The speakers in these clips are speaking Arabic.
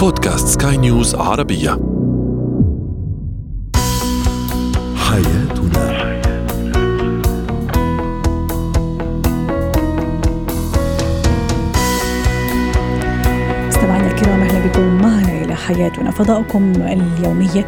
بودكاست سكاي نيوز عربية. حياتنا. مستمعينا الكرام أهلا بكم. معنا إلى حياتنا فضاؤكم اليومية.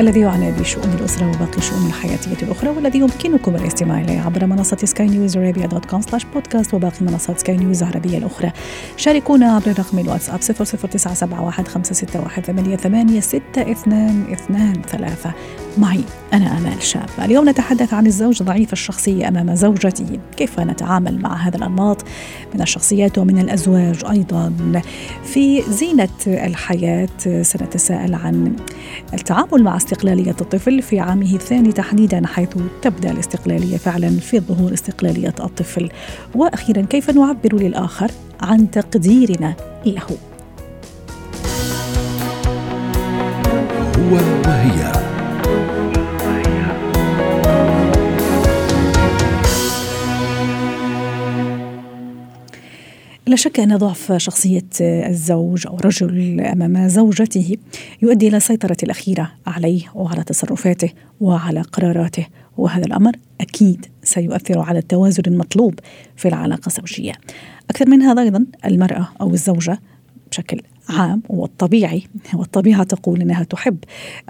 الذي يعنى بشؤون الأسرة وباقي الشؤون الحياتية الأخرى والذي يمكنكم الاستماع إليه عبر منصة سكاي نيوز عربية dot com slash podcast وباقي منصات سكاي نيوز العربية الأخرى. شاركونا عبر رقم الواتساب 00971 معي أنا أمال شاب. اليوم نتحدث عن الزوج ضعيف الشخصية أمام زوجته كيف نتعامل مع هذا الأنماط؟ من الشخصيات ومن الأزواج أيضا. في زينة الحياة سنتساءل عن التعامل مع استقلالية الطفل في عامه الثاني تحديدا حيث تبدأ الاستقلالية فعلا في ظهور استقلالية الطفل. وأخيرا كيف نعبر للآخر عن تقديرنا له؟ هو وهي. لا شك أن ضعف شخصية الزوج أو الرجل أمام زوجته يؤدي إلى السيطرة الأخيرة عليه وعلى تصرفاته وعلى قراراته وهذا الأمر أكيد سيؤثر على التوازن المطلوب في العلاقة الزوجية. أكثر من هذا أيضا المرأة أو الزوجة بشكل عام والطبيعي والطبيعة تقول أنها تحب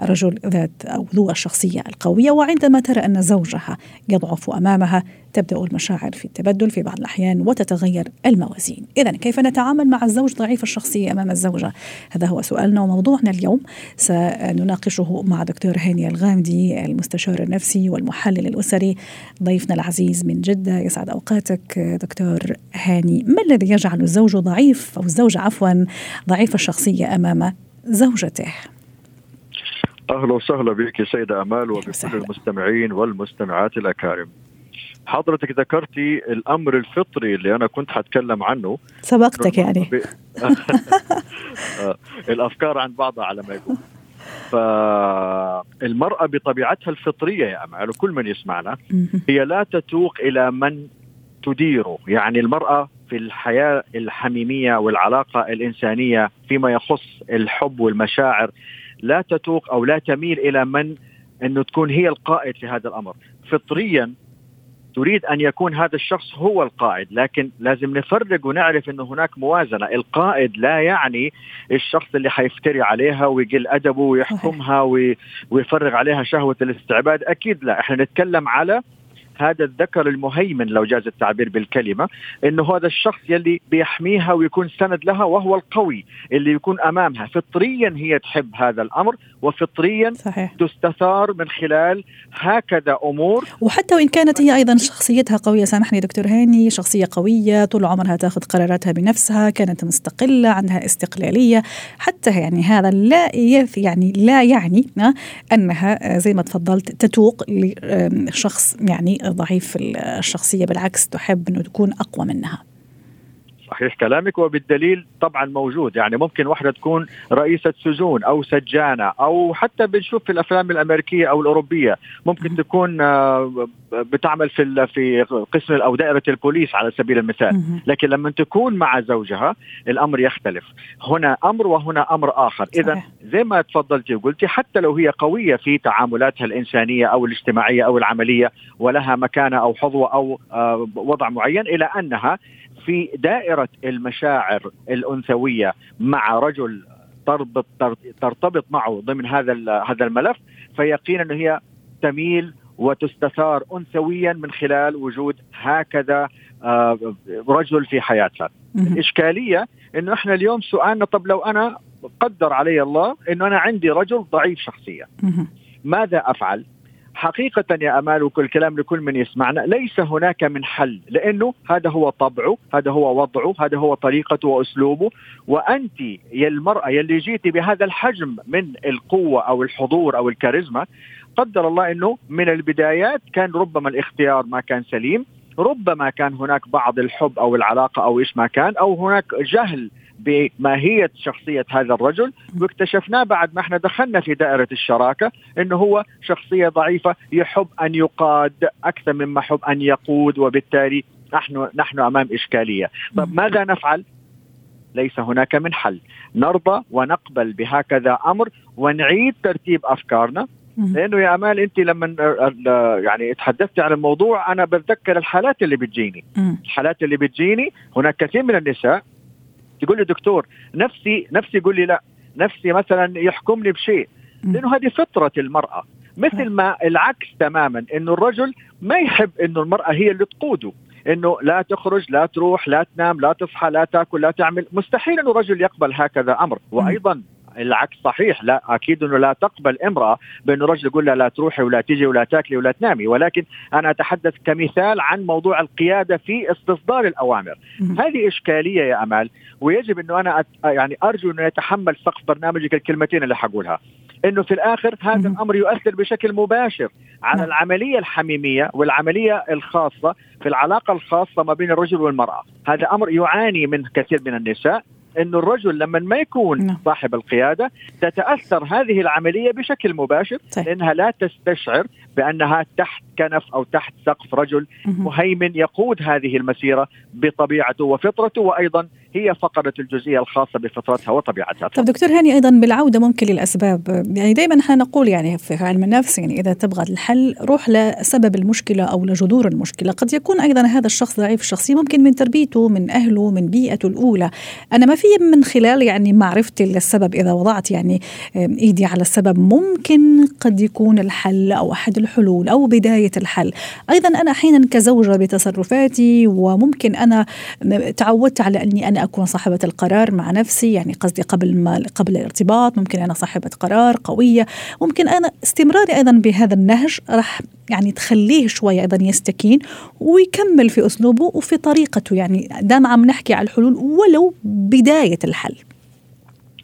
الرجل ذات أو ذو الشخصية القوية وعندما ترى أن زوجها يضعف أمامها تبدأ المشاعر في التبدل في بعض الأحيان وتتغير الموازين. إذا كيف نتعامل مع الزوج ضعيف الشخصية أمام الزوجة؟ هذا هو سؤالنا وموضوعنا اليوم سنناقشه مع دكتور هاني الغامدي المستشار النفسي والمحلل الأسري. ضيفنا العزيز من جدة يسعد أوقاتك دكتور هاني. ما الذي يجعل الزوج ضعيف أو الزوجة عفوا ضعيف الشخصية أمام زوجته؟ أهلا وسهلا بك سيده أمال وبكل المستمعين والمستمعات الأكارم. حضرتك ذكرتي الأمر الفطري اللي أنا كنت حتكلم عنه. سبقتك يعني. ب... الأفكار عن بعضها على ما يقول. فالمرأة بطبيعتها الفطرية يا أمال وكل من يسمعنا هي لا تتوق إلى من تديره. يعني المرأة في الحياة الحميمية والعلاقة الإنسانية فيما يخص الحب والمشاعر لا تتوق أو لا تميل إلى من أنه تكون هي القائد في هذا الأمر. فطريا تريد أن يكون هذا الشخص هو القائد لكن لازم نفرق ونعرف انه هناك موازنة. القائد لا يعني الشخص اللي حيفتري عليها ويقل أدبه ويحكمها ويفرغ عليها شهوة الاستعباد أكيد لا. إحنا نتكلم على هذا الذكر المهيمن لو جاز التعبير بالكلمة إنه هذا الشخص يلي بيحميها ويكون سند لها وهو القوي اللي يكون أمامها. فطريا هي تحب هذا الأمر وفطريا صحيح. تستثار من خلال هكذا أمور. وحتى وإن كانت هي أيضا شخصيتها قوية سامحني دكتور هاني شخصية قوية طول عمرها تأخذ قراراتها بنفسها كانت مستقلة عندها استقلالية. حتى يعني هذا لا يعني لا يعني أنها زي ما تفضلت تتوق لشخص يعني ضعيف الشخصية بالعكس تحب إنه تكون أقوى منها. صحيح كلامك وبالدليل طبعا موجود. يعني ممكن واحدة تكون رئيسة سجون أو سجانة أو حتى بنشوف في الأفلام الأمريكية أو الأوروبية. ممكن تكون آه، بتعمل في في قسم أو دائرة البوليس على سبيل المثال. لكن لما تكون مع زوجها الأمر يختلف. هنا أمر وهنا أمر آخر. إذا زي ما تفضلتي وقلتي حتى لو هي قوية في تعاملاتها الإنسانية أو الاجتماعية أو العملية ولها مكانة أو حظوة أو آه، وضع معين إلى أنها في دائرة المشاعر الأنثوية مع رجل تربط ترتبط معه ضمن هذا هذا الملف فيقينا أنه هي تميل وتستثار أنثويا من خلال وجود هكذا آه، رجل في حياتها. الإشكالية أنه إحنا اليوم سؤالنا طب لو أنا قدر علي الله أنه أنا عندي رجل ضعيف شخصية ماذا أفعل؟ حقيقة يا أمال وكل كلام لكل من يسمعنا ليس هناك من حل لأنه هذا هو طبعه هذا هو وضعه هذا هو طريقته وأسلوبه. وأنت يا المرأة يلي جيتي بهذا الحجم من القوة أو الحضور أو الكاريزما قدر الله أنه من البدايات كان ربما الاختيار ما كان سليم ربما كان هناك بعض الحب أو العلاقة أو إيش ما كان أو هناك جهل بماهيه شخصية هذا الرجل واكتشفناه بعد ما إحنا دخلنا في دائرة الشراكة إنه هو شخصية ضعيفة يحب أن يقاد أكثر مما يحب أن يقود وبالتالي نحن نحن أمام إشكالية، طب ماذا نفعل؟ ليس هناك من حل. نرضى ونقبل بهكذا أمر ونعيد ترتيب أفكارنا. لأنه يا أمال أنت لما يعني تحدثتي عن الموضوع أنا بتذكر الحالات اللي بتجيني. الحالات اللي بتجيني هناك كثير من النساء تقول لي دكتور نفسي نفسي يقول لي لا نفسي مثلا يحكمني بشيء. لأنه هذه فطرة المرأة. مثل ما العكس تماما إنه الرجل ما يحب إنه المرأة هي اللي تقوده. إنه لا تخرج لا تروح لا تنام لا تصحى لا تاكل لا تعمل. مستحيل إنه رجل يقبل هكذا أمر. وأيضا العكس صحيح. لا أكيد إنه لا تقبل امرأة بانه رجل يقول لها لا تروحي ولا تيجي ولا تاكلي ولا تنامي. ولكن أنا أتحدث كمثال عن موضوع القيادة في استصدار الأوامر. هذه إشكالية يا أمال. ويجب إنه أنا أت... يعني أرجو إنه يتحمل سقف برنامجك الكلمتين اللي حقولها. إنه في الآخر هذا الأمر يؤثر بشكل مباشر على نعم. العملية الحميمية والعملية الخاصة في العلاقة الخاصة ما بين الرجل والمرأة، هذا أمر يعاني من كثير من النساء. إنه الرجل لما ما يكون نعم. صاحب القيادة تتأثر هذه العملية بشكل مباشر طيب. لأنها لا تستشعر بأنها تحت كنف أو تحت سقف رجل مهيمن يقود هذه المسيرة بطبيعته وفطرته وأيضا هي فقدت الجزئية الخاصة بفطرتها وطبيعتها. طب دكتور هاني أيضا بالعودة ممكن للأسباب، يعني دائما إحنا نقول يعني في علم النفس يعني إذا تبغى الحل روح لسبب المشكلة أو لجذور المشكلة، قد يكون أيضا هذا الشخص ضعيف الشخصيه ممكن من تربيته، من أهله، من بيئته الأولى. أنا ما في من خلال يعني معرفتي للسبب إذا وضعت يعني إيدي على السبب ممكن قد يكون الحل أو أحد الحلول أو بداية الحل. أيضا أنا أحيانا كزوجة بتصرفاتي وممكن أنا تعودت على أني أنا أكون صاحبة القرار مع نفسي يعني قصدي قبل ما قبل الارتباط ممكن أنا صاحبة قرار قوية ممكن أنا استمراري أيضا بهذا النهج راح يعني تخليه شوي أيضا يستكين ويكمل في أسلوبه وفي طريقته يعني دام عم نحكي على الحلول ولو بداية الحل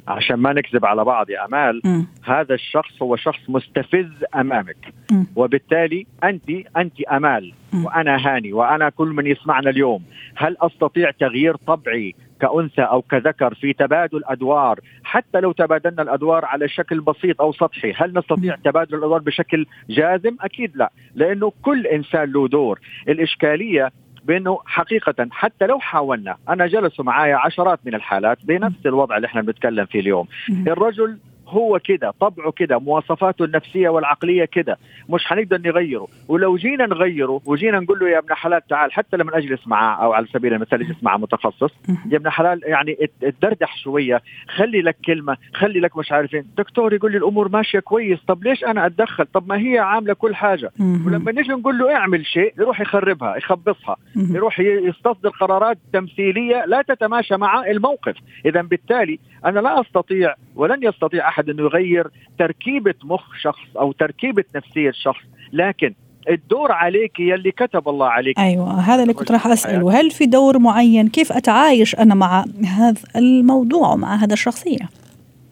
عشان ما نكذب على بعض يا أمال م. هذا الشخص هو شخص مستفز أمامك م. وبالتالي أنت أنت أمال م. وأنا هاني وأنا كل من يسمعنا اليوم هل أستطيع تغيير طبعي كأنثى أو كذكر في تبادل أدوار. حتى لو تبادلنا الأدوار على شكل بسيط أو سطحي هل نستطيع تبادل الأدوار بشكل جازم؟ أكيد لا لأنه كل إنسان له دور. الإشكالية بأنه حقيقة حتى لو حاولنا أنا جلسوا معايا عشرات من الحالات بنفس الوضع اللي إحنا بنتكلم فيه اليوم. الرجل هو كده طبعه كده مواصفاته النفسية والعقلية كده. مش حنقدر نغيره. ولو جينا نغيره وجينا نقول له يا ابن حلال تعال حتى لما أجلس معاه أو على سبيل المثال أجلس مع متخصص يا ابن حلال يعني اتدردح شوية خلي لك كلمة خلي لك مش عارفين. دكتور يقول لي الأمور ماشية كويس طب ليش أنا أتدخل؟ طب ما هي عاملة كل حاجة. ولما نيجي نقول له اعمل شيء يروح يخربها يخبصها. يروح يستصدر قرارات تمثيلية لا تتماشى مع الموقف. اذا بالتالي أنا لا أستطيع ولن يستطيع أحد انه يغير تركيبة مخ شخص أو تركيبة نفسية شخص لكن الدور عليك يلي كتب الله عليك. أيوه هذا اللي كنت راح أسأله. هل في دور معين؟ كيف أتعايش أنا مع هذا الموضوع ومع هذا الشخصية؟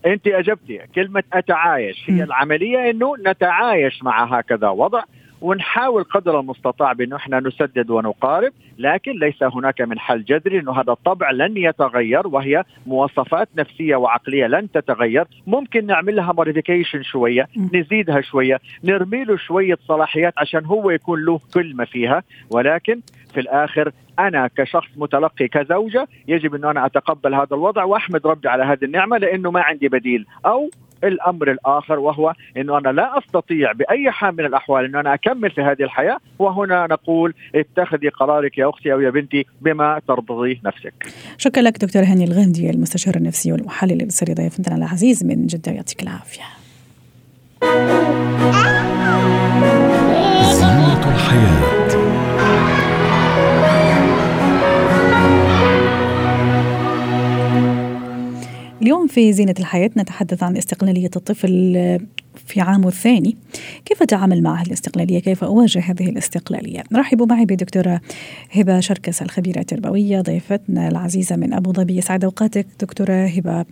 أنت أجبتي. كلمة أتعايش هي م. العملية إنه نتعايش مع هكذا وضع. ونحاول قدر المستطاع بانه إحنا نسدد ونقارب لكن ليس هناك من حل جذري إنه هذا الطبع لن يتغير وهي مواصفات نفسية وعقلية لن تتغير. ممكن نعمل لها موديفيكيشن شوية نزيدها شوية نرمي له شوية صلاحيات عشان هو يكون له كلمة فيها. ولكن في الآخر أنا كشخص متلقي كزوجة يجب إنه أنا أتقبل هذا الوضع وأحمد ربي على هذه النعمة لأنه ما عندي بديل. أو الأمر الآخر وهو إنه أنا لا أستطيع بأي حال من الأحوال إنه أنا أكمل في هذه الحياة وهنا نقول اتخذي قرارك يا أختي أو يا بنتي بما ترضي نفسك. شكرا لك دكتور هاني الغندي المستشار النفسي والمحلل الاسري ضيفتنا العزيز من جدة يعطيك العافية. زينة الحياة اليوم في زينة الحياة نتحدث عن استقلالية الطفل في عامه الثاني. كيف أتعامل مع الاستقلالية؟ كيف أواجه هذه الاستقلالية؟ رحبوا معي بدكتورة هبة شركس الخبيرة التربوية ضيفتنا العزيزة من أبو ظبي. يسعد أوقاتك دكتورة هبة.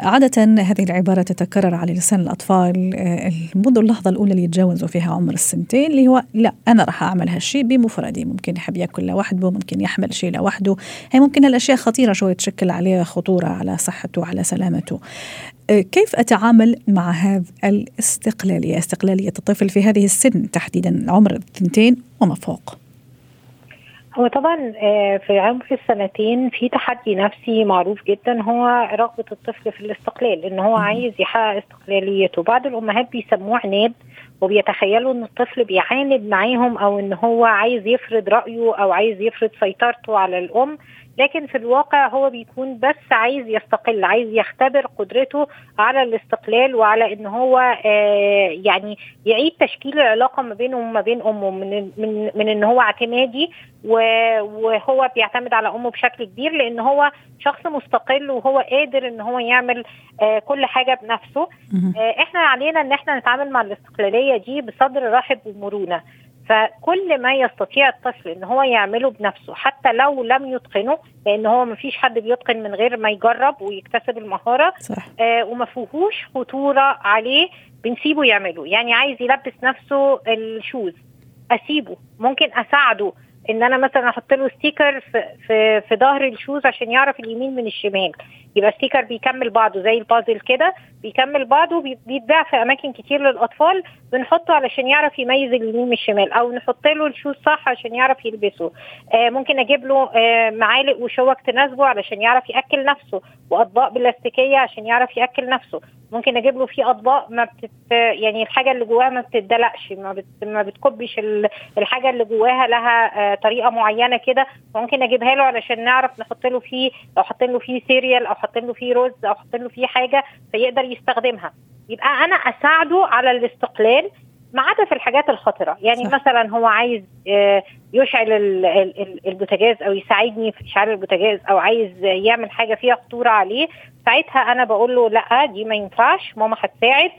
عادة هذه العبارة تتكرر على لسان الأطفال آه، منذ اللحظة الأولى اللي يتجاوزوا فيها عمر السنتين اللي هو لا أنا راح أعمل هالشيء بمفردي. ممكن يحب يأكل لوحده ممكن يحمل شيء لوحده. هي ممكن الأشياء خطيرة شوي تشكل عليه خطورة على صحته على سلامته. كيف أتعامل مع هذه الاستقلالية؟ استقلالية الطفل في هذه السن تحديدا عمر الثنتين وما فوق. هو طبعا آه، في عمر السنتين في تحدي نفسي معروف جدا هو رغبة الطفل في الاستقلال إن هو عايز يحقق استقلاليته. بعض الأمهات بيسموه عناد وبيتخيلوا إن الطفل بيعاند معاهم أو إن هو عايز يفرض رأيه أو عايز يفرض سيطرته على الأم لكن في الواقع هو بيكون بس عايز يستقل عايز يختبر قدرته على الاستقلال وعلى إن هو آه يعني يعيد تشكيل العلاقة ما بينه وما بين أمه من من من إن هو اعتمادي وهو بيعتمد على أمه بشكل كبير لإن هو شخص مستقل وهو قادر إن هو يعمل آه كل حاجة بنفسه. آه إحنا علينا إن إحنا نتعامل مع الاستقلالية دي بصدر رحب ومرونة. فكل ما يستطيع الطفل إن هو يعمله بنفسه حتى لو لم يتقنه لأن هو ما فيش حد بيتقن من غير ما يجرب ويكتسب المهارة صح. آه وما فيهوش خطورة عليه بنسيبه يعمله. يعني عايز يلبس نفسه ال shoes أسيبه. ممكن أساعده إن أنا مثلا أحط له sticker في في, في ظهر ال shoes عشان يعرف اليمين من الشمال. يبقى sticker بيكمل بعضه زي البازل كده بيكمل بعضه بيتباع في أماكن كتير للأطفال بنحطه علشان يعرف يميز اليمين من الشمال أو نحط له ال shoes صح عشان يعرف يلبسه. آه ممكن أجيب له آه معالق وشوك تناسبه علشان يعرف يأكل نفسه وأطباق بلاستيكية عشان يعرف يأكل نفسه. ممكن أجيب له في أطباق ما بتت يعني الحاجة اللي جواها ما بتدلقش ما, بت... ما بتكبش الحاجة اللي جواها لها آه طريقة معينة كده ممكن أجيبها له علشان نعرف نحط له فيه لو حاطين له فيه cereal أو حاطين له فيه رز أو حاطين له فيه حاجة فيقدر يستخدمها. يبقى أنا أساعده على الاستقلال ما عدا في الحاجات الخطرة. يعني صح. مثلا هو عايز يشعل البوتاجاز أو يساعدني في اشعال البوتاجاز أو عايز يعمل حاجة فيها خطورة عليه ساعتها أنا بقول له لأ دي ما ينفعش ماما هتساعد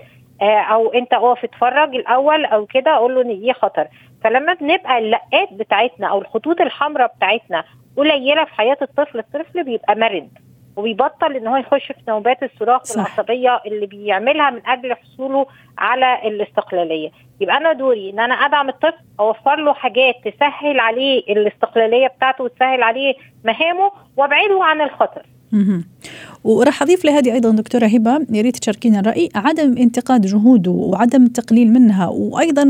أو أنت اقف اتفرج الأول أو كده أقول له إن دي خطر. فلما بنبقى اللاءات بتاعتنا أو الخطوط الحمراء بتاعتنا قليلة في حياة الطفل الطفل بيبقى مرن. وبيبطل إن هو يخش في نوبات الصراخ العصبيه اللي بيعملها من أجل حصوله على الاستقلالية. يبقى أنا دوري إن أنا أدعم الطفل أوفر له حاجات تسهل عليه الاستقلالية بتاعته وتسهل عليه مهامه وأبعده عن الخطر. وراح أضيف لهذه أيضا دكتورة هبة يا ريت تشاركينا الرأي عدم انتقاد جهوده وعدم التقليل منها وأيضا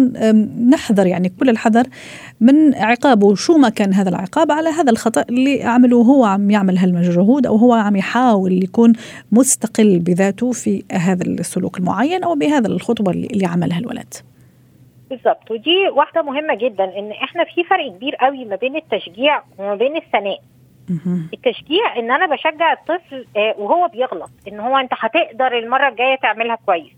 نحذر يعني كل الحذر من عقابه شو ما كان هذا العقاب على هذا الخطأ اللي عمله هو عم يعمل هالمجهود أو هو عم يحاول يكون مستقل بذاته في هذا السلوك المعين أو بهذا الخطوة اللي عملها الولد. بالظبط ودي واحدة مهمة جدا إن إحنا في فرق كبير قوي ما بين التشجيع وما بين الثناء. التشجيع إن أنا بشجع الطفل وهو بيغلط إن هو أنت هتقدر المرة الجاية تعملها كويس.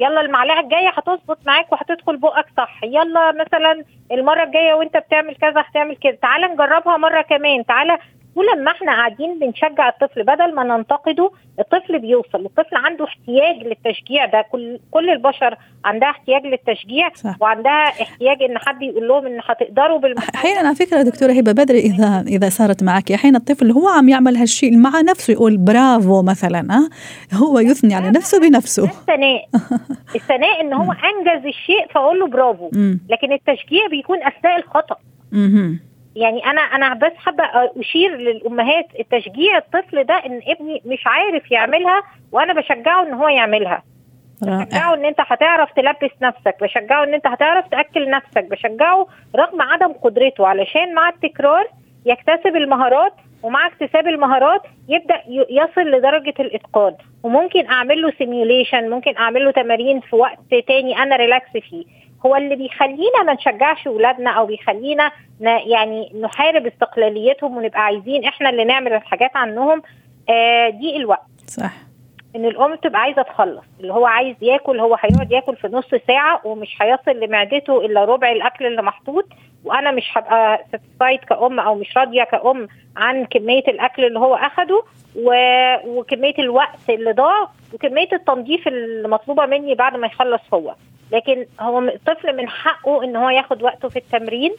يلا المعلقة الجاية هتظبط معاك وهتدخل بقك صح. يلا مثلا المرة الجاية وأنت بتعمل كذا هتعمل كده تعالى نجربها مرة كمان. تعالى ولما إحنا قاعدين بنشجع الطفل بدل ما ننتقده الطفل بيوصل الطفل عنده احتياج للتشجيع ده. كل كل البشر عندها احتياج للتشجيع صح. وعندها احتياج إن حد يقول لهم إن هتقدروا بالمحاولة أحيانا على فكرة دكتورة هبة بدري إذا إذا صارت معك أحيانا الطفل هو عم يعمل هالشيء مع نفسه يقول برافو مثلا ها؟ هو يثني على نفسه بنفسه. الثناء الثناء إن هو أنجز الشيء فأقول له برافو. لكن التشجيع بيكون أثناء الخطأ. يعني أنا أنا بس حابة أشير للأمهات التشجيع الطفل ده إن ابني مش عارف يعملها وأنا بشجعه إن هو يعملها. بشجعه إن أنت هتعرف تلبس نفسك بشجعه إن أنت هتعرف تأكل نفسك بشجعه رغم عدم قدرته علشان مع التكرار يكتسب المهارات ومع اكتساب المهارات يبدأ يصل لدرجة الإتقان. وممكن أعمل له simulation ممكن أعمل له تمارين في وقت تاني أنا relax فيه. هو اللي بيخلينا ما نشجعش ولادنا أو بيخلينا يعني نحارب استقلاليتهم ونبقى عايزين إحنا اللي نعمل الحاجات عنهم آه دي الوقت. صح. إن الأم تبقى عايزة تخلص اللي هو عايز ياكل هو هيقعد ياكل في نص ساعة ومش هيصل لمعدته إلا ربع الأكل اللي محطوط وأنا مش هبقى ساتسفايد كأم أو مش راضية كأم عن كمية الأكل اللي هو أخده و... وكمية الوقت اللي ضاع وكمية التنظيف المطلوبه مني بعد ما يخلص هو. لكن هو الطفل من حقه إن هو ياخد وقته في التمرين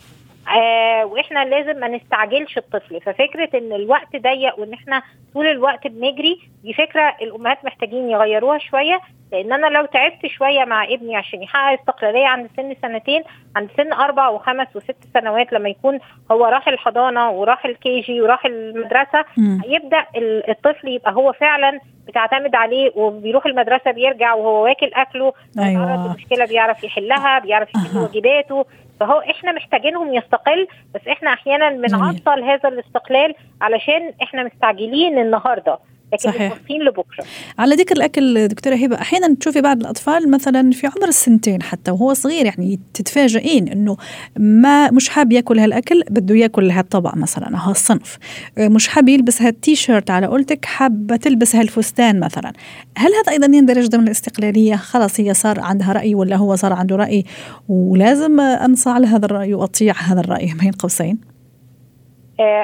آه وإحنا لازم ما نستعجلش الطفل. ففكرة إن الوقت ضيق وإن إحنا طول الوقت بنجري دي فكرة الأمهات محتاجين يغيروها شوية. لأن أنا لو تعبت شوية مع ابني عشان يحقق استقلالية عند سن سنتين عند سن أربع وخمس وست سنوات لما يكون هو راح الحضانة وراح ال KG وراح المدرسة م. هيبدأ الطفل يبقى هو فعلا بتعتمد عليه وبيروح المدرسة بيرجع وهو واكل أكله أيوة. مشكله بيعرف يحلها بيعرف يحل واجباته فهو إحنا محتاجينهم يستقل بس إحنا أحيانا بنعطل هذا الاستقلال علشان إحنا مستعجلين النهارده لكن صحيح. باصين لبكرة. على ذكر الأكل دكتورة هبة أحيانا تشوفي بعض الأطفال مثلا في عمر السنتين حتى وهو صغير يعني تتفاجئين إنه ما مش حاب ياكل هالأكل بده ياكل هالطبق مثلا هالصنف. مش حاب يلبس هالتيشيرت على قولتك حابة تلبس هالفستان مثلا. هل هذا أيضا يندرج ضمن الاستقلالية؟ خلاص هي صار عندها رأي ولا هو صار عنده رأي؟ ولازم انصاع لهذا الرأي وأطيع هذا الرأي بين قوسين. آه،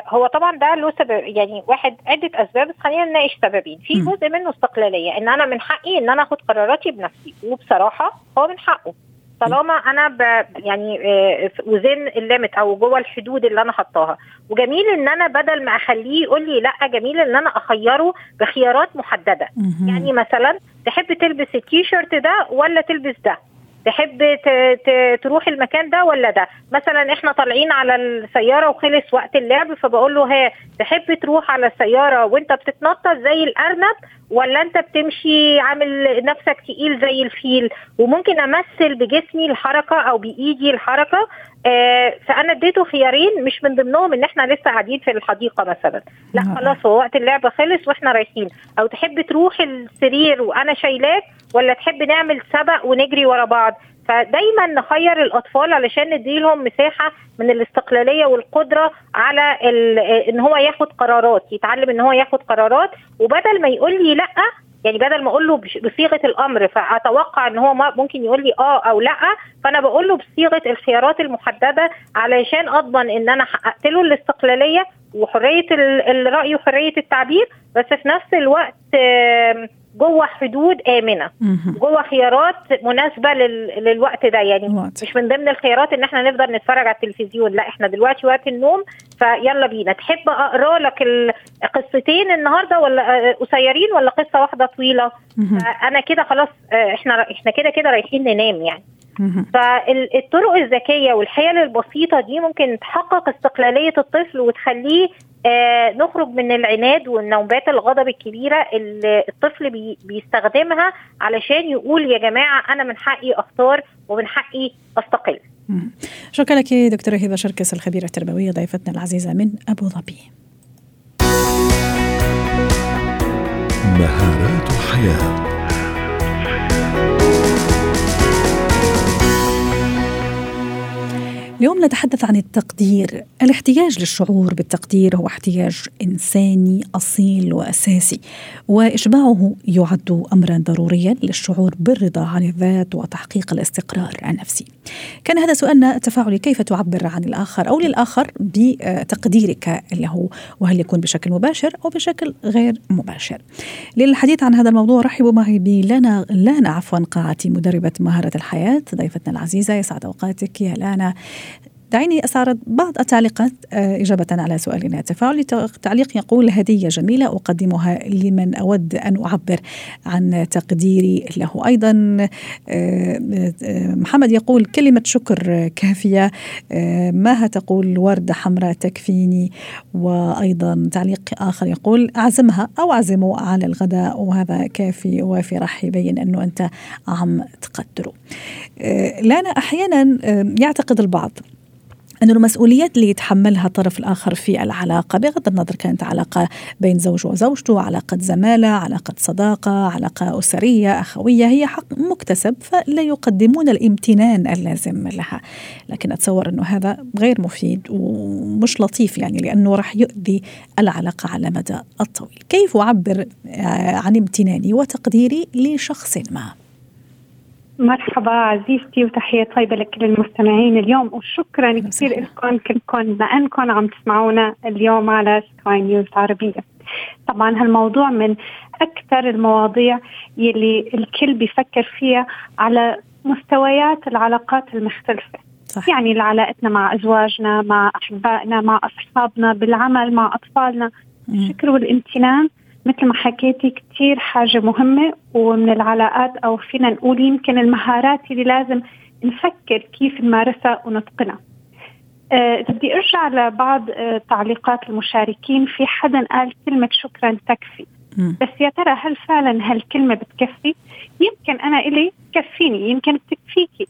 هو طبعا ده له سبب يعني واحد عدة أسباب بس خلينا نناقش سببين. في. جزء منه استقلالية إن أنا من حقي إن أنا آخد قراراتي بنفسي وبصراحة هو من حقه. طالما أنا ب يعني آه، وزن الليمت أو جوه الحدود اللي أنا حطاها. وجميل إن أنا بدل ما أخليه يقول لي لأ جميل إن أنا أخيره بخيارات محددة. يعني مثلا تحب تلبس التيشيرت ده ولا تلبس ده؟ تحب تروح المكان ده ولا ده؟ مثلا إحنا طالعين على السيارة وخلص وقت اللعب فبقول له ها تحب تروح على السيارة وأنت بتتنطط زي الأرنب ولا أنت بتمشي عامل نفسك تقيل زي الفيل؟ وممكن أمثل بجسمي الحركة أو بإيدي الحركة فأنا اديته خيارين مش من ضمنهم إن إحنا لسه قاعدين في الحديقة مثلا. لا نعم. خلاص هو وقت اللعبة خلص وإحنا رايحين. أو تحب تروح السرير وأنا شايلاك ولا تحب نعمل سبق ونجري ورا بعض؟ فدايما نخير الأطفال علشان نديلهم مساحة من الاستقلالية والقدرة على إن هو ياخد قرارات يتعلم إن هو ياخد قرارات. وبدل ما يقول لي لأ يعني بدل ما أقول له بصيغة الأمر فأتوقع إن هو ممكن يقول لي آه أو لأ فأنا بقول له بصيغة الخيارات المحددة علشان أضمن إن أنا حققت له الاستقلالية وحرية ال- الرأي وحرية التعبير بس في نفس الوقت جوه حدود آمنة. جوه خيارات مناسبة لل... للوقت ده يعني واضح. مش من ضمن الخيارات إن إحنا نفضل نتفرج على التلفزيون لا إحنا دلوقتي وقت النوم فيلا بينا تحب أقرأ لك القصتين النهارده ولا آه، قصيرين ولا قصة واحدة طويلة مهم. أنا كده خلاص آه، إحنا إحنا كده كده رايحين ننام يعني. فالطرق الذكية والحيل البسيطة دي ممكن تحقق استقلالية الطفل وتخليه آه نخرج من العناد والنوبات الغضب الكبيرة اللي الطفل بي بيستخدمها علشان يقول يا جماعة أنا من حقي اختار ومن حقي أستقل. شكرا لك دكتورة هبة شركس الخبيرة التربوية ضيفتنا العزيزة من أبو ظبي. مهارات حياه اليوم نتحدث عن التقدير. الاحتياج للشعور بالتقدير هو احتياج إنساني أصيل وأساسي وإشباعه يعد أمرا ضروريا للشعور بالرضا عن الذات وتحقيق الاستقرار النفسي. كان هذا سؤالنا التفاعلي كيف تعبر عن الآخر أو للآخر بتقديرك له؟ وهل يكون بشكل مباشر أو بشكل غير مباشر؟ للحديث عن هذا الموضوع رحبوا معي بلانا لانا عفوا قاعتي مدربة مهارة الحياة ضيفتنا العزيزة يسعد أوقاتك. يا لانا دعيني أستعرض بعض التعليقات آه، إجابة على سؤالنا التفاعلي تعليق يقول هدية جميلة أقدمها لمن أود أن أعبر عن تقديري له. أيضا آه، آه، محمد يقول كلمة شكر كافية ماها تقول وردة حمراء تكفيني. وأيضا تعليق آخر يقول أعزمها أو أعزمه على الغداء وهذا كافي وافي راح يبين أنه أنت عم تقدره لانا أحيانا يعتقد البعض أن المسؤوليات اللي يتحملها الطرف الآخر في العلاقة بغض النظر كانت علاقة بين زوج وزوجته علاقة زمالة علاقة صداقة علاقة أسرية أخوية هي حق مكتسب فلا يقدمون الامتنان اللازم لها. لكن أتصور أنه هذا غير مفيد ومش لطيف يعني لأنه راح يؤذي العلاقة على مدى الطويل. كيف أعبر آه، عن امتناني وتقديري لشخص ما؟ مرحبا عزيزتي وتحية طيبة لكل المستمعين اليوم وشكرا كثير لكم كلكم لأنكم عم تسمعونا اليوم على سكاي نيوز عربية. طبعا هالموضوع من أكثر المواضيع يلي الكل بيفكر فيها على مستويات العلاقات المختلفة. صح. يعني علاقتنا مع أزواجنا مع أحبائنا مع أصحابنا بالعمل مع أطفالنا. الشكر والامتنان. مثل ما حكيتي كتير حاجة مهمة ومن العلاقات أو فينا نقول يمكن المهارات اللي لازم نفكر كيف نمارسها ونتقنها. آه، إذا بدي أرجع لبعض آه، تعليقات المشاركين. في حدا قال كلمة شكرا تكفي. بس يا ترى هل فعلا هالكلمة بتكفي؟ يمكن أنا إلي تكفيني يمكن بتكفيكي.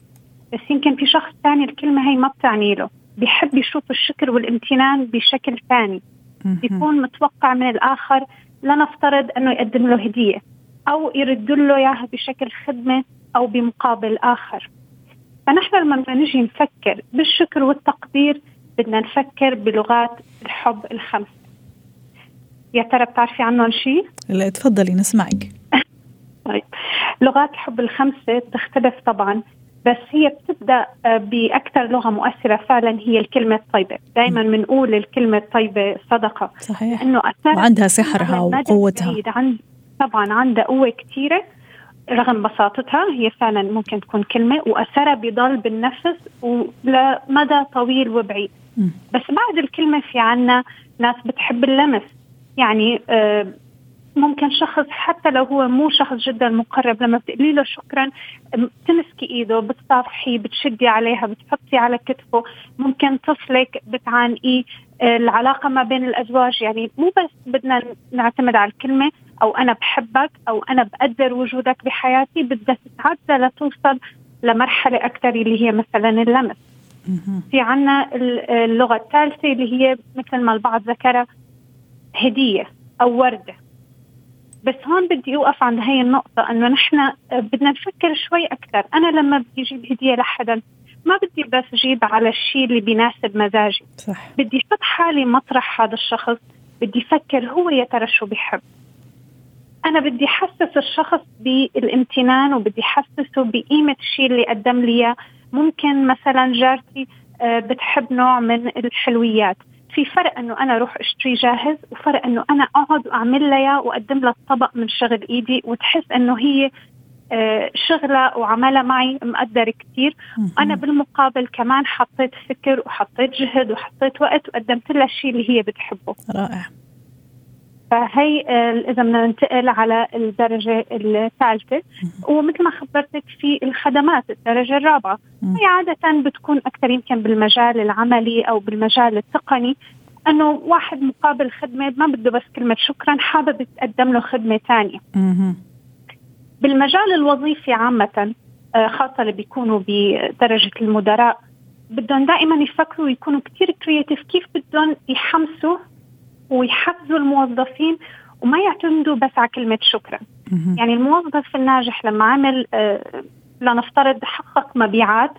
بس يمكن في شخص ثاني الكلمة هي ما بتعني له. بيحب يشوف الشكر والامتنان بشكل ثاني بيكون متوقع من الآخر لنفترض أنه يقدم له هدية أو يرد له إياها بشكل خدمة أو بمقابل آخر. فنحن لما نجي نفكر بالشكر والتقدير بدنا نفكر بلغات الحب الخمسه يا ترى بتعرفي عنهم شيء؟ لا تفضلي نسمعك. طيب. لغات الحب الخمسة بتختلف طبعا. بس هي بتبدأ آه، بأكثر لغة مؤثرة فعلا هي الكلمة الطيبة، دائما بنقول الكلمة الطيبة صدقة. صحيح. إنه وعندها سحرها وقوتها. عند طبعا عندها قوة كثيره رغم بساطتها هي فعلا ممكن تكون كلمة وأثرها بيضل بالنفس ولمدى طويل وبعيد. بس بعد الكلمة في عنا ناس بتحب اللمس. يعني آه ممكن شخص حتى لو هو مو شخص جدا مقرب لما بتقولي له شكرا بتمسكي إيده بتصافحي بتشدي عليها بتحطي على كتفه ممكن طفلك بتعانقيه العلاقة ما بين الأزواج. يعني مو بس بدنا نعتمد على الكلمة أو أنا بحبك أو أنا بقدر وجودك بحياتي بدها تتعدى لتوصل لمرحلة أكثر اللي هي مثلا اللمس. في عنا اللغة الثالثة اللي هي مثل ما البعض ذكرها هدية أو وردة. بس هون بدي أوقف عند هاي النقطة إنه نحن بدنا نفكر شوي أكثر، أنا لما بدي أجيب هدية لحدا ما بدي بس أجيب على الشيء اللي بيناسب مزاجي. صح. بدي أحط حالي مطرح هذا الشخص بدي أفكر هو يا ترى شو بيحب. أنا بدي أحسس الشخص بالامتنان وبدي أحسسه بقيمة الشيء اللي قدم لي ممكن مثلا جارتي آه، بتحب نوع من الحلويات. في فرق إنه أنا أروح أشتري جاهز وفرق إنه أنا أقعد وأعمل لها وأقدم لها الطبق من شغل إيدي وتحس إنه هي آه، شغلة وعملها معي مقدر كثير أنا بالمقابل كمان حطيت فكر وحطيت جهد وحطيت وقت وقدمت لها الشيء اللي هي بتحبه. رائع. فهي آه، إذا بدنا ننتقل على الدرجة الثالثة. ومثل ما خبرتك في الخدمات الدرجة الرابعة. هي عادة بتكون أكثر يمكن بالمجال العملي أو بالمجال التقني. إنه واحد مقابل خدمة ما بده بس كلمة شكرا حابب تقدم له خدمة ثانية. بالمجال الوظيفي عامة آه، خاصة اللي بيكونوا بدرجة المدراء بدهم دائما يفكروا ويكونوا كثير كرياتيف كيف بدهم يحمسوا ويحفزوا الموظفين وما يعتمدوا بس على كلمة شكرا. يعني الموظف الناجح لما عمل آه لنفترض حقق مبيعات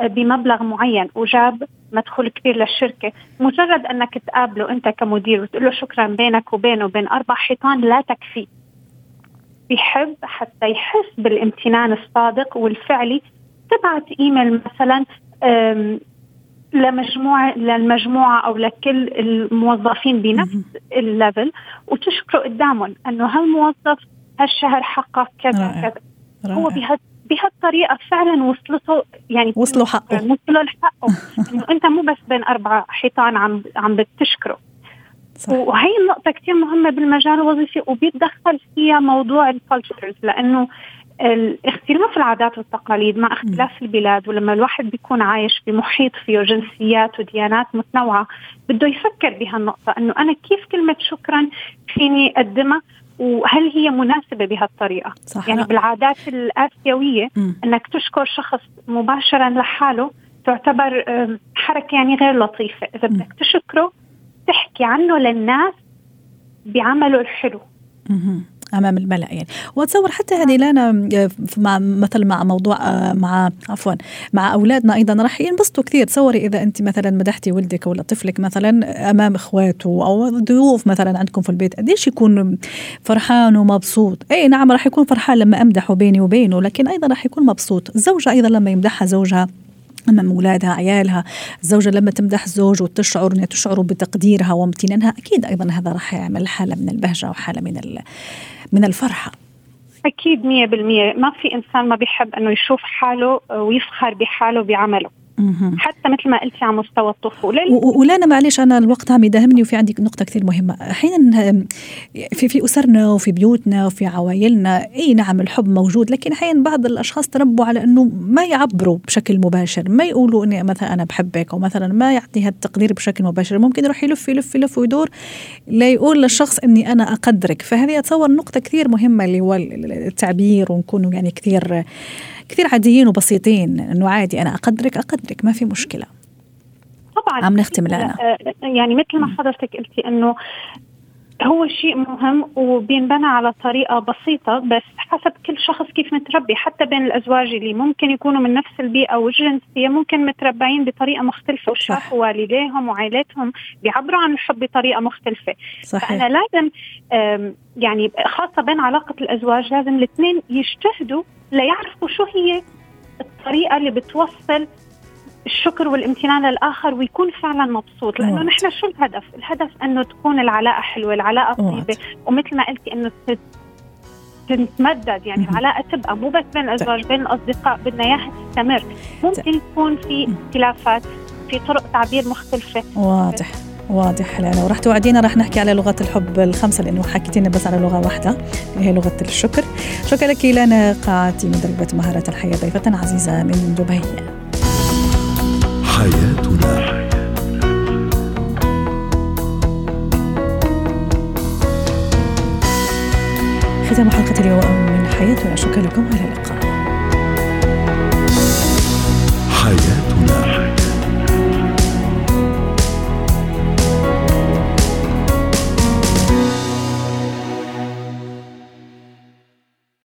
آه بمبلغ معين وجاب مدخول كبير للشركة مجرد أنك تقابله أنت كمدير وتقول له شكرا بينك وبينه وبين أربع حيطان لا تكفي. بيحب حتى يحس بالامتنان الصادق والفعلي. تبعت إيميل مثلا لمجموعة للمجموعة أو لكل الموظفين بنفس ال level وتشكروا قدامهم أنه هالموظف هالشهر حقق كذا كذا. هو بهال بهالطريقة فعلا وصلته يعني وصلوا حقه. وصلوا لحقه. إنه أنت مو بس بين أربع حيطان عم عم بتشكره. صح. وهي النقطة كثير مهمة بالمجال الوظيفي وبيتدخل فيها موضوع ال cultures لأنه اختلاف العادات والتقاليد مع اختلاف البلاد ولما الواحد بيكون عايش بمحيط فيه جنسيات وديانات متنوعة بده يفكر بهالنقطة إنه أنا كيف كلمة شكرا فيني أقدمها وهل هي مناسبة بهالطريقة؟ صح. يعني بالعادات الآسيوية م. أنك تشكر شخص مباشرا لحاله تعتبر حركة يعني غير لطيفة. إذا بدك تشكره تحكي عنه للناس بعمله الحلو. م. أمام الملأ يعني. وأتصور حتى هذه لانا آه، مع مثل مع موضوع آه، مع عفوا مع أولادنا أيضا راح ينبسطوا كثير. تصوري إذا أنت مثلا مدحتي ولدك ولا طفلك مثلا أمام إخواته أو ضيوف مثلا عندكم في البيت قديش يكون فرحان ومبسوط؟ إي نعم راح يكون فرحان لما أمدحه بيني وبينه لكن أيضا راح يكون مبسوط. الزوجة أيضا لما يمدحها زوجها امام أولادها عيالها. الزوجة لما تمدح الزوج وتشعر إنها تشعر بتقديرها وامتنانها أكيد أيضا هذا راح يعمل حالة من البهجة وحالة من من الفرحة. أكيد 100% ما في إنسان ما بيحب إنه يشوف حاله ويفخر بحاله بعمله. حتى مثل ما قلتي على مستوى الطفولة. ولانا معلش أنا الوقت عم يداهمني وفي عندي نقطة كثير مهمة. أحيانا في في أسرنا وفي بيوتنا وفي عوائلنا أي نعم الحب موجود لكن أحيانا بعض الأشخاص تربوا على إنه ما يعبروا بشكل مباشر ما يقولوا إني مثلا أنا بحبك أو مثلا ما يعطي هذا التقدير بشكل مباشر. ممكن يروح يلف يلف يلف ويدور ليقول للشخص إني أنا أقدرك. فهذه أتصور نقطة كثير مهمة اللي هو التعبير ونكون يعني كثير كثير عاديين وبسيطين. إنه عادي أنا أقدرك أقدرك ما في مشكلة. طبعا. عم نختم الآن. آه، يعني مثل ما حضرتك قلتي إنه هو شيء مهم وبينبنى على طريقة بسيطة بس حسب كل شخص كيف متربي. حتى بين الأزواج اللي ممكن يكونوا من نفس البيئة والجنسية ممكن متربعين بطريقة مختلفة وشافوا والديهم وعائلتهم بيعبروا عن الحب بطريقة مختلفة. صحيح. فأنا لازم يعني خاصة بين علاقة الأزواج لازم الاثنين يجتهدوا ليعرفوا شو هي الطريقة اللي بتوصل الشكر والامتنان للآخر ويكون فعلا مبسوط. لأنه نحن شو الهدف؟ الهدف إنه تكون العلاقة حلوة، العلاقة طيبة. ومثل ما قلتي إنه تتمدد يعني العلاقة تبقى مو بس بين الازواج بين الأصدقاء بدنا إياها تستمر. ممكن يكون في اختلافات في طرق تعبير مختلفة. واضح. واضح حلال وراح توعدينا راح نحكي على لغات الحب الخمسة لأنه حكيتينا بس على لغة واحدة اللي هي لغة الشكر. شكرا لك لنا قاعتي مدربة مهارات الحياة ضيفتنا عزيزة من دبي. حياتنا. ختام حلقة اليوم من حياتنا. شكرا لكم. على اللقاء. حياتنا.